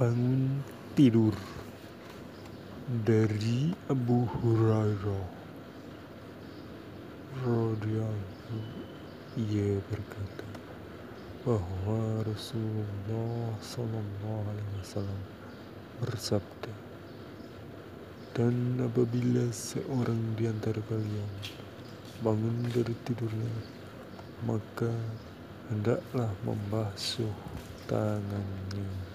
bangun tidur. Dari Abu Hurairah. Radhiyallahu ia berkata bahwa Rasulullah Sallallahu Alaihi Wasallam bersabda dan apabila seorang di antara kalian bangun dari tidurnya maka hendaklah membasuh tangannya